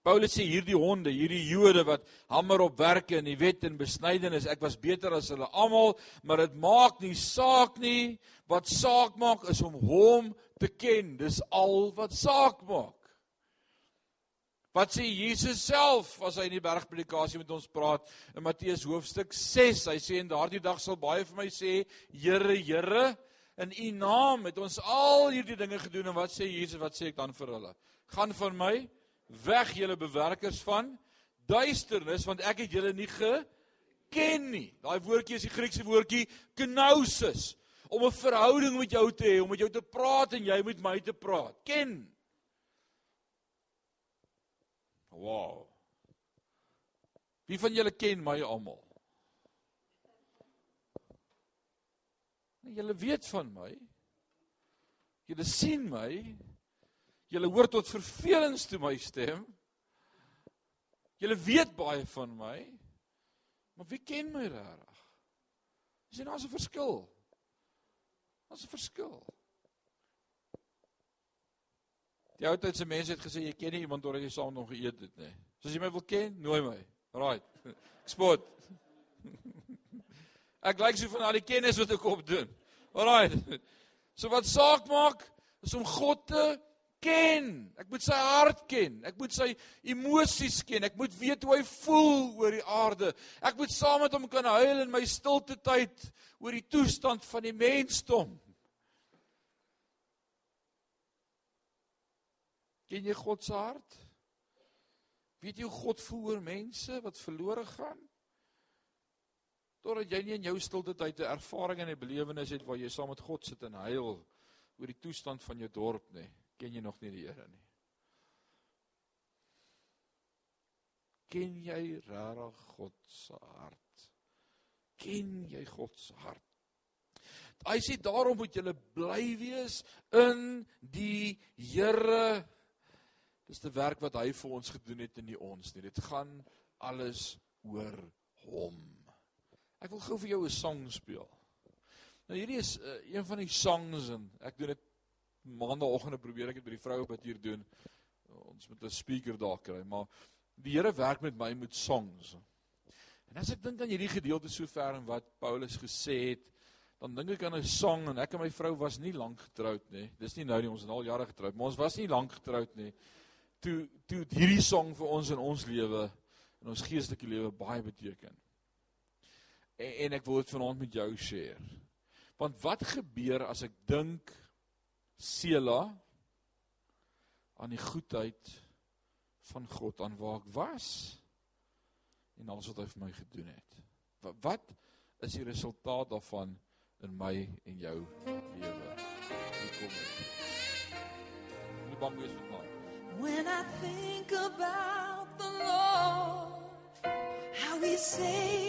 Paulus sê hierdie honde, hierdie Jode wat hamer op werke in die wet en besnydenis, ek was beter as hulle almal, maar dit maak nie saak nie. Wat saak maak is om hom te ken. Dis al wat saak maak. Wat sê Jesus self as hy in die bergpredikasie met ons praat in Matteus hoofstuk 6? Hy sê en daardie dag sal baie vir my sê, Here, Here, in U naam het ons al hierdie dinge gedoen en wat sê Jesus? Wat sê ek dan vir hulle? Gaan van my weg julle bewerkers van duisternis want ek het julle nie geken nie. Daai woordjie is die Griekse woordjie kenosis om 'n verhouding met jou te hê, om met jou te praat en jy met my te praat. Ken. Wow. Wie van julle ken my almal? Julle weet van my. Julle sien my. Julle hoor tot vervelings toe my stem. Julle weet baie van my. Maar wie ken my regtig? Is daar 'n verskil? Daar's 'n verskil. Die ou tyd se mense het gesê jy ken nie iemand totdat jy saam met hom geëet het nie. So as jy my wil ken, nooi my. Right. Spot. Ek lyk so van al die kennis wat ek opdoen. Alraai. So wat saak maak is om God te ken. Ek moet sy hart ken. Ek moet sy emosies ken. Ek moet weet hoe hy voel oor die aarde. Ek moet saam met hom kan huil in my stilte tyd oor die toestand van die mensdom. Ken jy God se hart? Weet jy hoe God voel oor mense wat verlore gaan? Totdat jy nie in jou stilte tyd 'n ervaring en 'n belewenis het waar jy saam met God sit en huil oor die toestand van jou dorp nie, ken jy nog nie die Here nie. Ken jy regtig God se hart? Ken jy God se hart? Hy sê daarom moet julle bly wees in die Here. Dis die werk wat hy vir ons gedoen het en nie ons nie. Dit gaan alles oor hom. Ek wil gou vir jou 'n sang speel. Nou hierdie is uh, een van die songs en ek doen dit maandagooggende probeer ek dit by die vroue wat hier doen. Ons moet 'n speaker daar kry, maar die Here werk met my met songs. En as ek dink aan hierdie gedeelte sover en wat Paulus gesê het, dan dink ek aan 'n song en ek en my vrou was nie lank getroud nie. Dis nie nou nie, ons is al jare getroud, maar ons was nie lank getroud nie. Toe toe hierdie song vir ons in ons lewe en ons geestelike lewe baie beteken en, en ek wil dit vanaand met jou share. Want wat gebeur as ek dink Sela aan die goedheid van God aan waar ek was en alles wat hy vir my gedoen het. Wat, is die resultaat daarvan in my en jou lewe? Hier kom dit. Nie bang wees vir my. When I think about the Lord, how He saved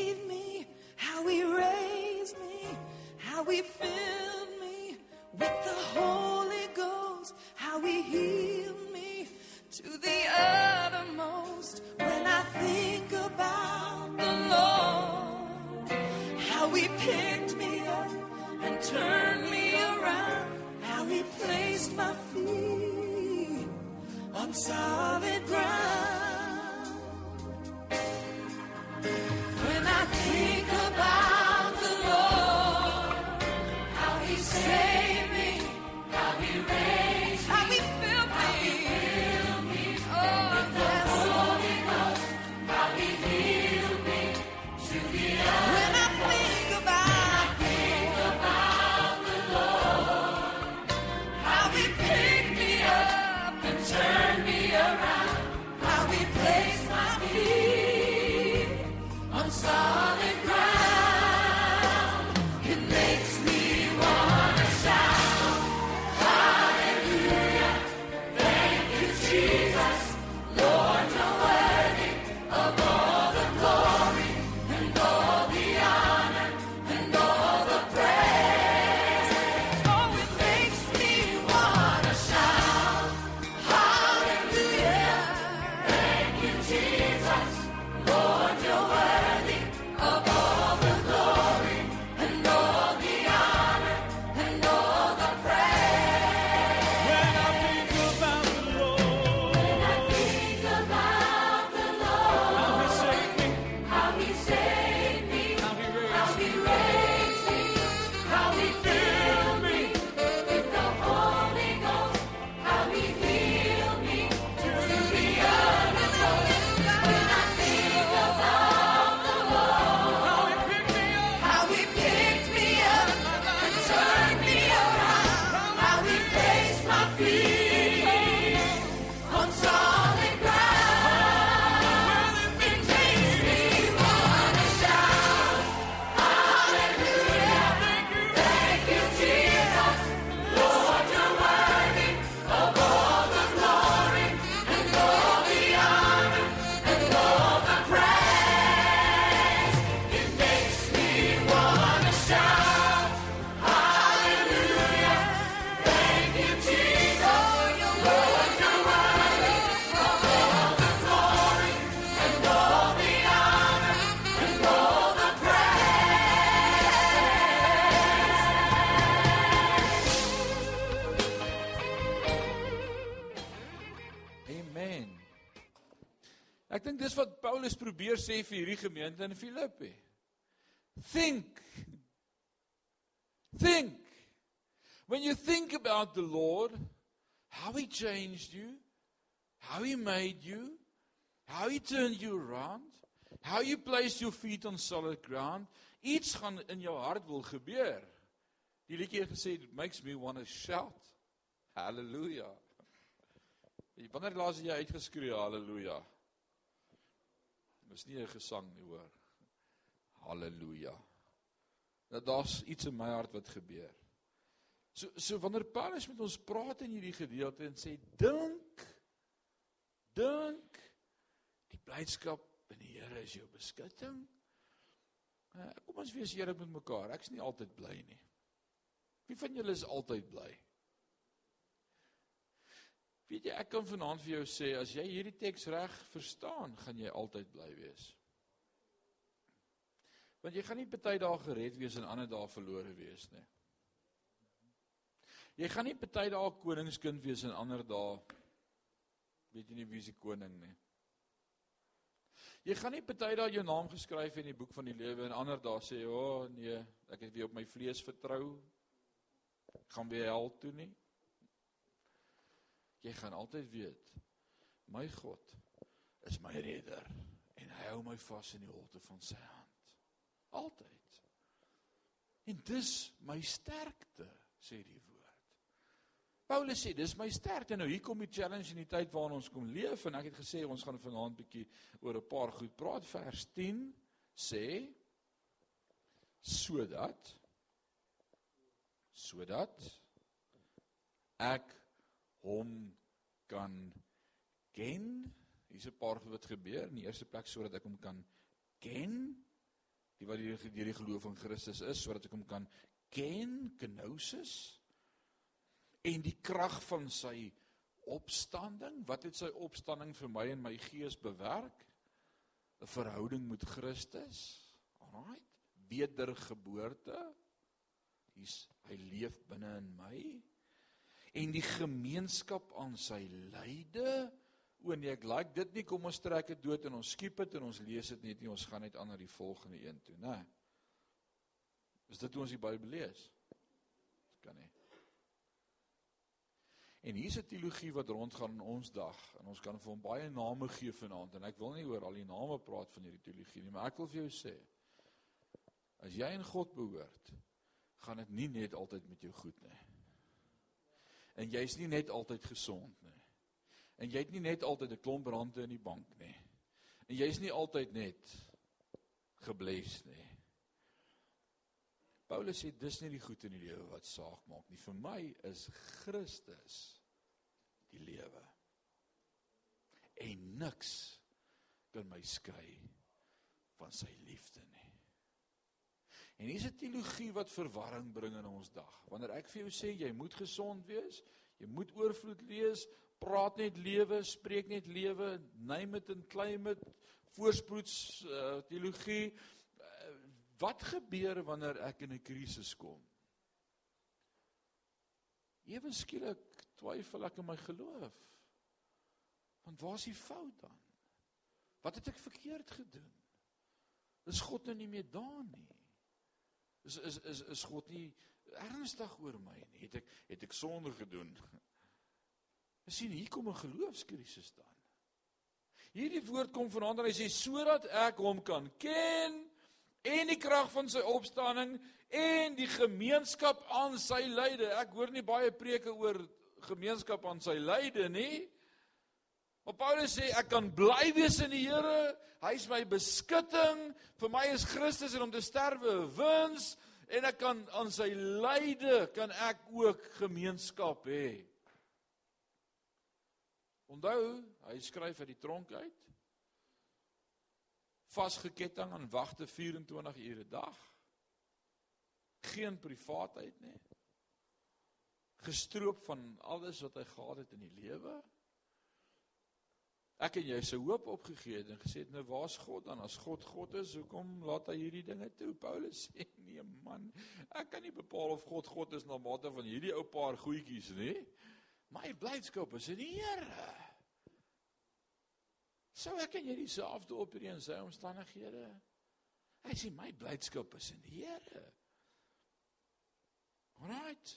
Probeer sê vir hierdie gemeente in Filippi. Think. Think. When you think about the Lord, how he changed you, how he made you, how he turned you around, how you placed your feet on solid ground, iets gaan in jou hart wil gebeur. Die liedjie het gesê it makes me want to shout. Hallelujah. Wanneer laas jy uitgeskree haleluja? Dis nie 'n gesang nie, hoor. Halleluja. Dat daar's iets in my hart wat gebeur. So so wanneer Paulus met ons praat in hierdie gedeelte en sê dink dink die blydskap in die Here is jou beskutting. Uh, kom ons wees eerlik met mekaar. Ek's nie altyd bly nie. Wie van julle is altyd bly? Weet jy, ek kan vanaand vir jou sê as jy hierdie teks reg verstaan, gaan jy altyd bly wees. Want jy gaan nie party dae gered wees en ander dae verlore wees nie. Jy gaan nie party dae koningskind wees en ander dae weet jy nie wie se koning nie. Jy gaan nie party dae jou naam geskryf in die boek van die lewe en ander dae sê, "O oh, nee, ek het weer op my vlees vertrou. Ek gaan weer hel toe nie." Jy gaan altyd weet my God is my redder en hy hou my vas in die holte van sy hand. Altyd. En dis my sterkte, sê die woord. Paulus sê dis my sterkte. Nou hier kom die challenge in die tyd waarin ons kom leef en ek het gesê ons gaan vanaand bietjie oor 'n paar goed praat. Vers 10 sê sodat sodat ek hom kan ken. Hier's 'n paar goed wat gebeur. In die eerste plek sodat ek hom kan ken, die wat deur die, die geloof in Christus is, sodat ek hom kan ken, kenosis. En die krag van sy opstanding, wat het sy opstanding vir my en my gees bewerk? 'n Verhouding met Christus. Alraait, wedergeboorte. Hy's hy leef binne in my en die gemeenskap aan sy lyde. O nee, ek like dit nie. Kom ons trek dit dood en ons skiep dit en ons lees dit net nie. Ons gaan net aan na die volgende een toe, né? Is dit hoe ons die Bybel lees? Dit kan nie. En hier's 'n teologie wat rondgaan in ons dag en ons kan vir hom baie name gee vanaand en ek wil nie oor al die name praat van hierdie teologie nie, maar ek wil vir jou sê as jy in God behoort, gaan dit nie net altyd met jou goed nie. En jy's nie net altyd gesond nie. En jy het nie net altyd 'n klomp rande in die bank nie. En jy's nie altyd net gebless nie. Paulus sê dis nie die goed in die lewe wat saak maak nie. Vir my is Christus die lewe. En niks kan my skei van sy liefde nie. En hier's 'n teologie wat verwarring bring in ons dag. Wanneer ek vir jou sê jy moet gesond wees, jy moet oorvloed lees, praat net lewe, spreek net lewe, name it and claim it, voorspoeds uh, teologie, uh, wat gebeur wanneer ek in 'n krisis kom? Ewe skielik twyfel ek in my geloof. Want waar's die fout dan? Wat het ek verkeerd gedoen? Is God nou nie meer daar nie? Is is is is God nie ernstig oor my nie? Het ek het ek sonde gedoen? Jy sien hier kom 'n geloofskrisis dan. Hierdie woord kom vanaand en hy sê sodat ek hom kan ken en die krag van sy opstanding en die gemeenskap aan sy lyde. Ek hoor nie baie preke oor gemeenskap aan sy lyde nie. Maar Paulus sê ek kan bly wees in die Here. Hy is my beskutting. Vir my is Christus en om te sterwe 'n wins en ek kan aan sy lyde kan ek ook gemeenskap hê. Onthou, hy skryf uit die tronk uit. Vasgeketting aan wagte 24 ure 'n dag. Geen privaatheid nie. Gestroop van alles wat hy gehad het in die lewe ek en jy se hoop opgegee het en gesê het nou waar's God dan as God God is hoekom laat hy hierdie dinge toe Paulus sê nee man ek kan nie bepaal of God God is na mate van hierdie ou paar goetjies nie my blydskap is in die Here Sou ek en jy dieselfde optree in sy omstandighede? Hy sê my blydskap is in die Here. Alraait.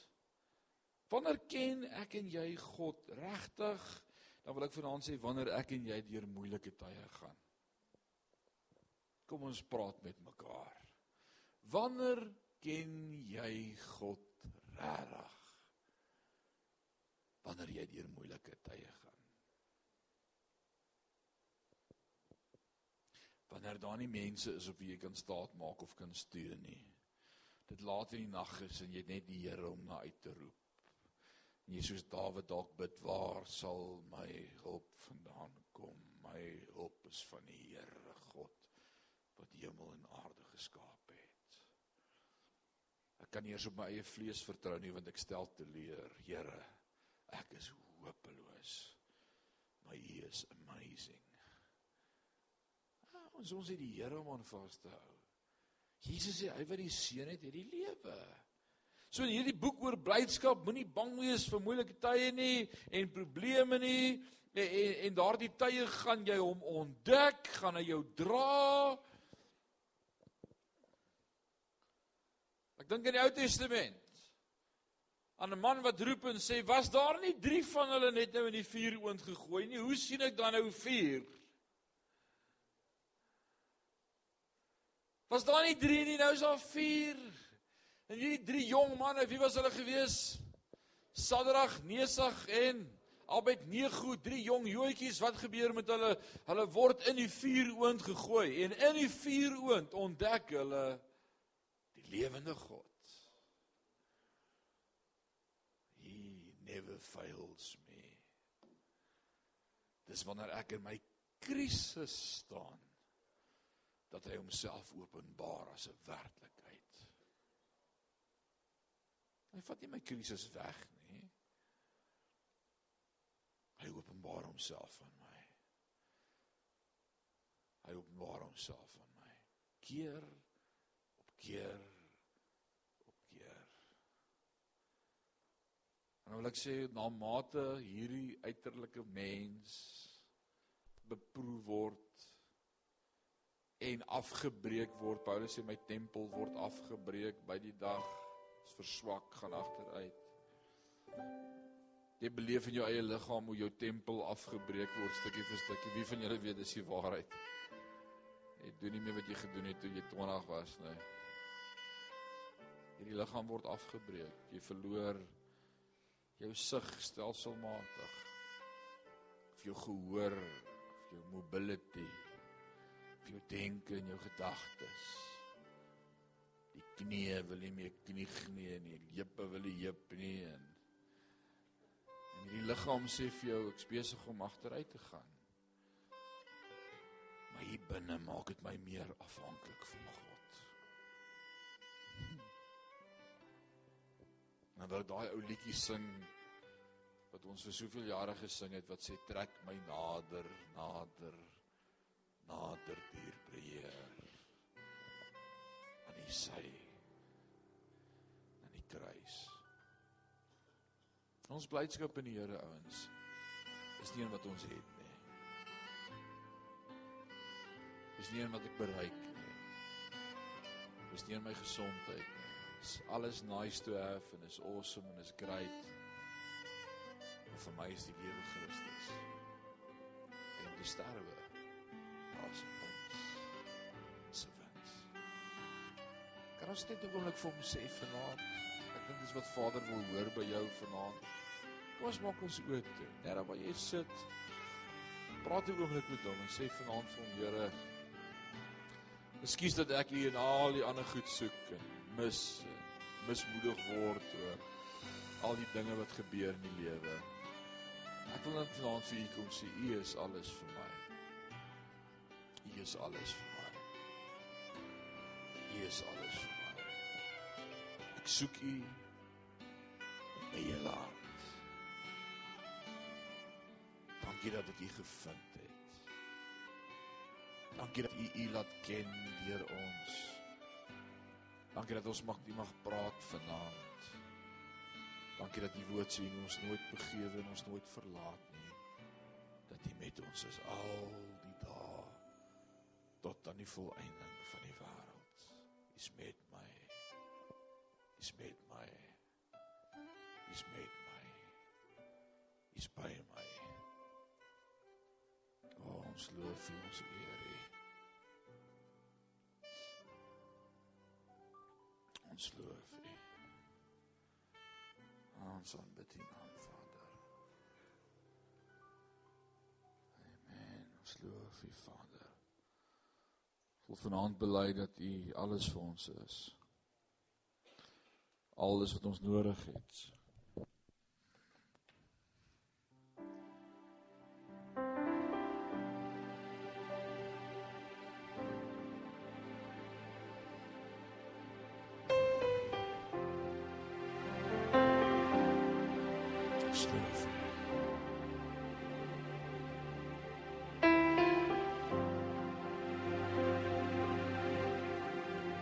Wanneer ken ek en jy God regtig? Dan wil ek vanaand sê wanneer ek en jy deur moeilike tye gaan. Kom ons praat met mekaar. Wanneer ken jy God regtig? Wanneer jy deur moeilike tye gaan. wanneer daar nie mense is op wie jy kan staat maak of kan steun nie. Dit laat in die nag is en jy het net die Here om na uit te roep. Soos Dawid dalk bid, waar sal my hulp vandaan kom? My hulp is van die Here God wat die hemel en aarde geskaap het. Ek kan nie eers op my eie vlees vertrou nie want ek stel te leer, Here, ek is hopeloos. Maar U is amazing ons ons het die Here om aan vas te hou. Jesus sê hy wat die seun het, het die lewe. So in hierdie boek oor blydskap, moenie bang wees vir moeilike tye nie en probleme nie. En en, en daardie tye gaan jy hom ontdek, gaan hy jou dra. Ek dink in die Ou Testament aan 'n man wat roep en sê, "Was daar nie 3 van hulle net nou in die vuur oond gegooi nie? Hoe sien ek dan nou 4?" Was daar nie 3 nie, nou is daar 4. En hierdie drie jong manne, wie was hulle gewees? Sadrag, Mesach en Abednego, drie jong joetjies. Wat gebeur met hulle? Hulle word in die vuuroond gegooi en in die vuuroond ontdek hulle die lewende God. He never fails me. Dis wanneer ek in my krisis staan dat hy homself openbaar as 'n werklikheid. Hy vat nie my krisis weg nie. Hy openbaar homself aan my. Hy openbaar homself aan my. Keer op keer op keer. En nou wil ek sê na mate hierdie uiterlike mens beproef word en afgebreek word. Paulus sê my tempel word afgebreek by die dag is verswak gaan agteruit. Jy beleef in jou eie liggaam hoe jou tempel afgebreek word stukkie vir stukkie. Wie van julle weet dis die waarheid? Jy doen nie meer wat jy gedoen het toe jy 20 was nie. Hierdie liggaam word afgebreek. Jy verloor jou sig stelselmatig. Of jou gehoor, of jou mobility op jou denke en jou gedagtes. Knie wil nie meer knie nie, die heupe wil nie heup nie en en die liggaam sê vir jou ek's besig om agteruit te gaan. Maar hier binne maak dit my meer afhanklik van God. Nou wil daai ou liedjie sing wat ons vir soveel jare gesing het wat sê trek my nader, nader nader dier beheer aan die sy aan die kruis ons blydskap in die Here ouens is nie wat ons het nie is nie wat ek bereik nie is nie my gesondheid nie is alles nice to have and is awesome and is great maar vir my is die lewe Christus en te sterwe as wins. Se wins. Kan ons net 'n oomblik vir hom sê vanaand? Ek dink dis wat Vader wil hoor by jou vanaand. Kom ons maak ons oë toe. Net waar jy sit. Praat 'n oomblik met hom en sê vanaand vir hom, Here, Ekskuus dat ek hier en al die ander goed soek en mis mismoedig word oor al die dinge wat gebeur in die lewe. Ek wil net vanaand vir u kom sê u is alles vir my. U is alles vir my. U is alles vir my. Ek soek U met my hele hart. Dankie dat ek U gevind het. Dankie dat U U laat ken deur ons. Dankie dat ons mag U mag praat vanaand. Dankie dat U woord sê ons nooit begewe en ons nooit verlaat nie. Dat U met ons is al die tot aan die volëinding van die wêreld. Hy's met Hy's met my. Hy's met my. Hy's by my. O, ons loof U, ons eer U. Ons loof U. Ons aanbid U naam, Vader. Amen. Ons loof U, Vader. Wil vanaand bely dat U alles vir ons is. Alles wat ons nodig het.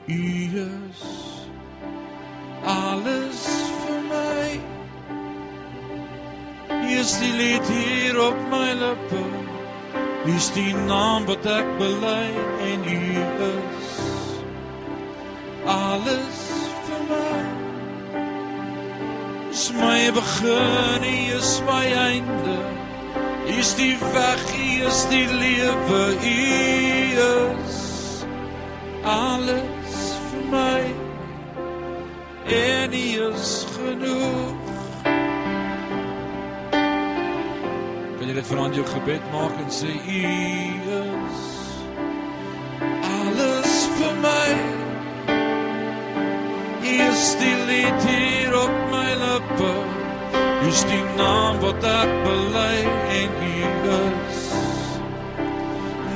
U is alles vir my. U is die lied hier op my lippe. U is die naam wat ek bely en U is alles vir my. Is my begin, U is my einde. U is die weg, U is die lewe, U is alles en U is genoeg. Kan jy dit vanaand jou gebed maak en sê U is alles vir my. U is die lied hier op my lippe. U is die naam wat ek bely en U is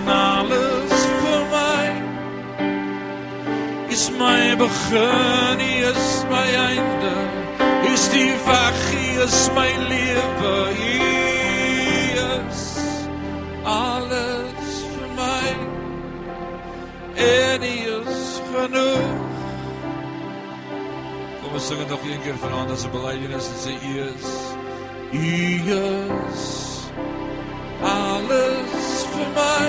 alles vir my is my begin, U is my einde. U is die weg, U is my lewe. U is alles vir my. En U is genoeg. Kom ons sing dit nog een keer vanaand as 'n belydenis en sê U is U is alles vir my.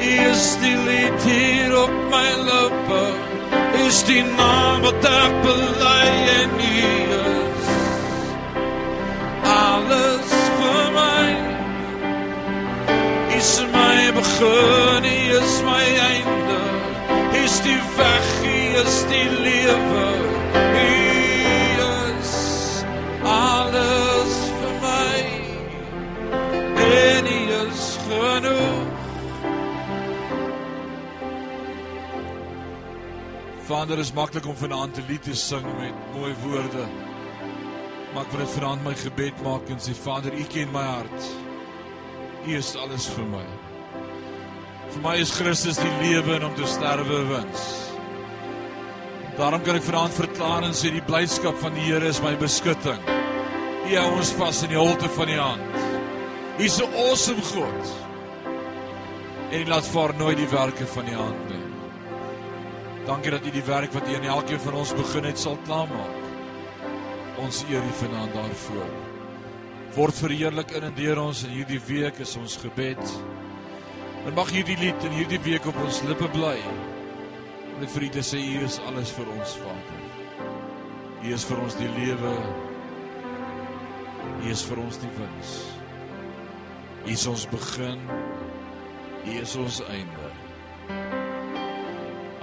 U is die lied hier op my lippe. Is die naam wat ek bely en U is alles vir my. Is my begin, U is my einde. Is die weg, U is die lewe. Vader, is maklik om vanaand 'n lied te sing met mooi woorde. Maar ek wil dit vanaand my gebed maak en sê Vader, U ken my hart. U is alles vir my. Vir my is Christus die lewe en om te sterwe wins. Daarom kan ek vanaand verklaar en sê die blydskap van die Here is my beskutting. U hou ons vas in die holte van die hand. U is 'n awesome God. En U laat vaar nooit die werke van die hand nie. Dankie dat U die werk wat U in elkeen van ons begin het sal klaarmaak. Ons eer U vanaand daarvoor. Word verheerlik in en deur ons in hierdie week is ons gebed. En mag hierdie lied in hierdie week op ons lippe bly. Om net vir U te sê U is alles vir ons Vader. U is vir ons die lewe. U is vir ons die wins. U is ons begin. U is ons einde.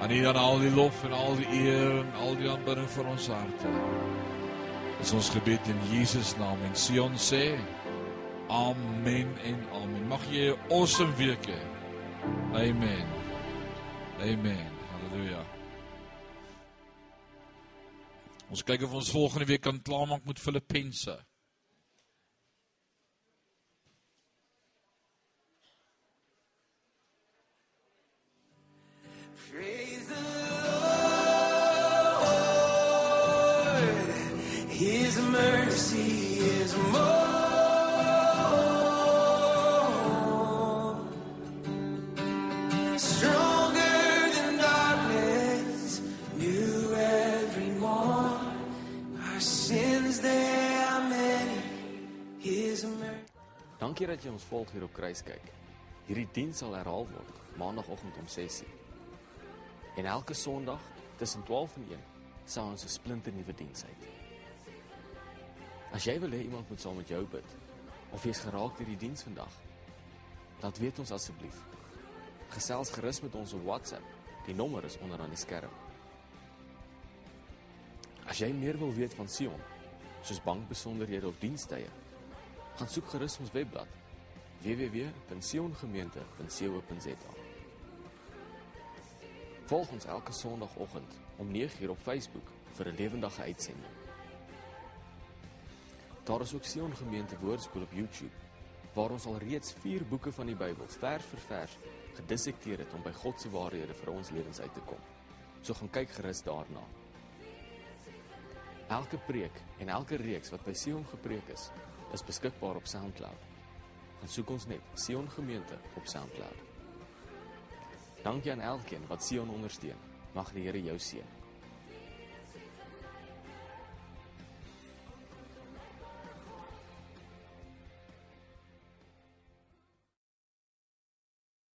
Aan U dan al die lof en al die eer en al die aanbidding vir ons harte. Dis ons gebed in Jesus naam en Sion sê amen en amen. Mag jy 'n awesome week hê. Amen. Amen. Halleluja. Ons kyk of ons volgende week kan klaarmaak met Filippense. Mercy is more. Stronger than darkness, new every morn. Our sins they are many. His mercy. Dankie dat jy ons volg hier op Kruiskyk. Hierdie diens sal herhaal word maandagooggend om 6:00. En elke Sondag tussen 12 en 1 sal ons 'n splinternuwe diens hê. As jy wil hê iemand moet saam met jou bid of jy's geraak deur die diens vandag, laat weet ons asseblief. Gesels gerus met ons op WhatsApp. Die nommer is onder aan die skerm. As jy meer wil weet van Sion, soos bankbesonderhede of dienstye, gaan soek gerus ons webblad www.siongemeente.co.za. Volg ons elke Sondagoggend om 9:00 op Facebook vir 'n lewendige uitsending. Daar is ook Sion Gemeente Woordskool op YouTube waar ons al reeds 4 boeke van die Bybel vers vir vers gedissekteer het om by God se waarhede vir ons lewens uit te kom. So gaan kyk gerus daarna. Elke preek en elke reeks wat by Sion gepreek is, is beskikbaar op SoundCloud. Gaan soek ons net Sion Gemeente op SoundCloud. Dankie aan elkeen wat Sion ondersteun. Mag die Here jou seën.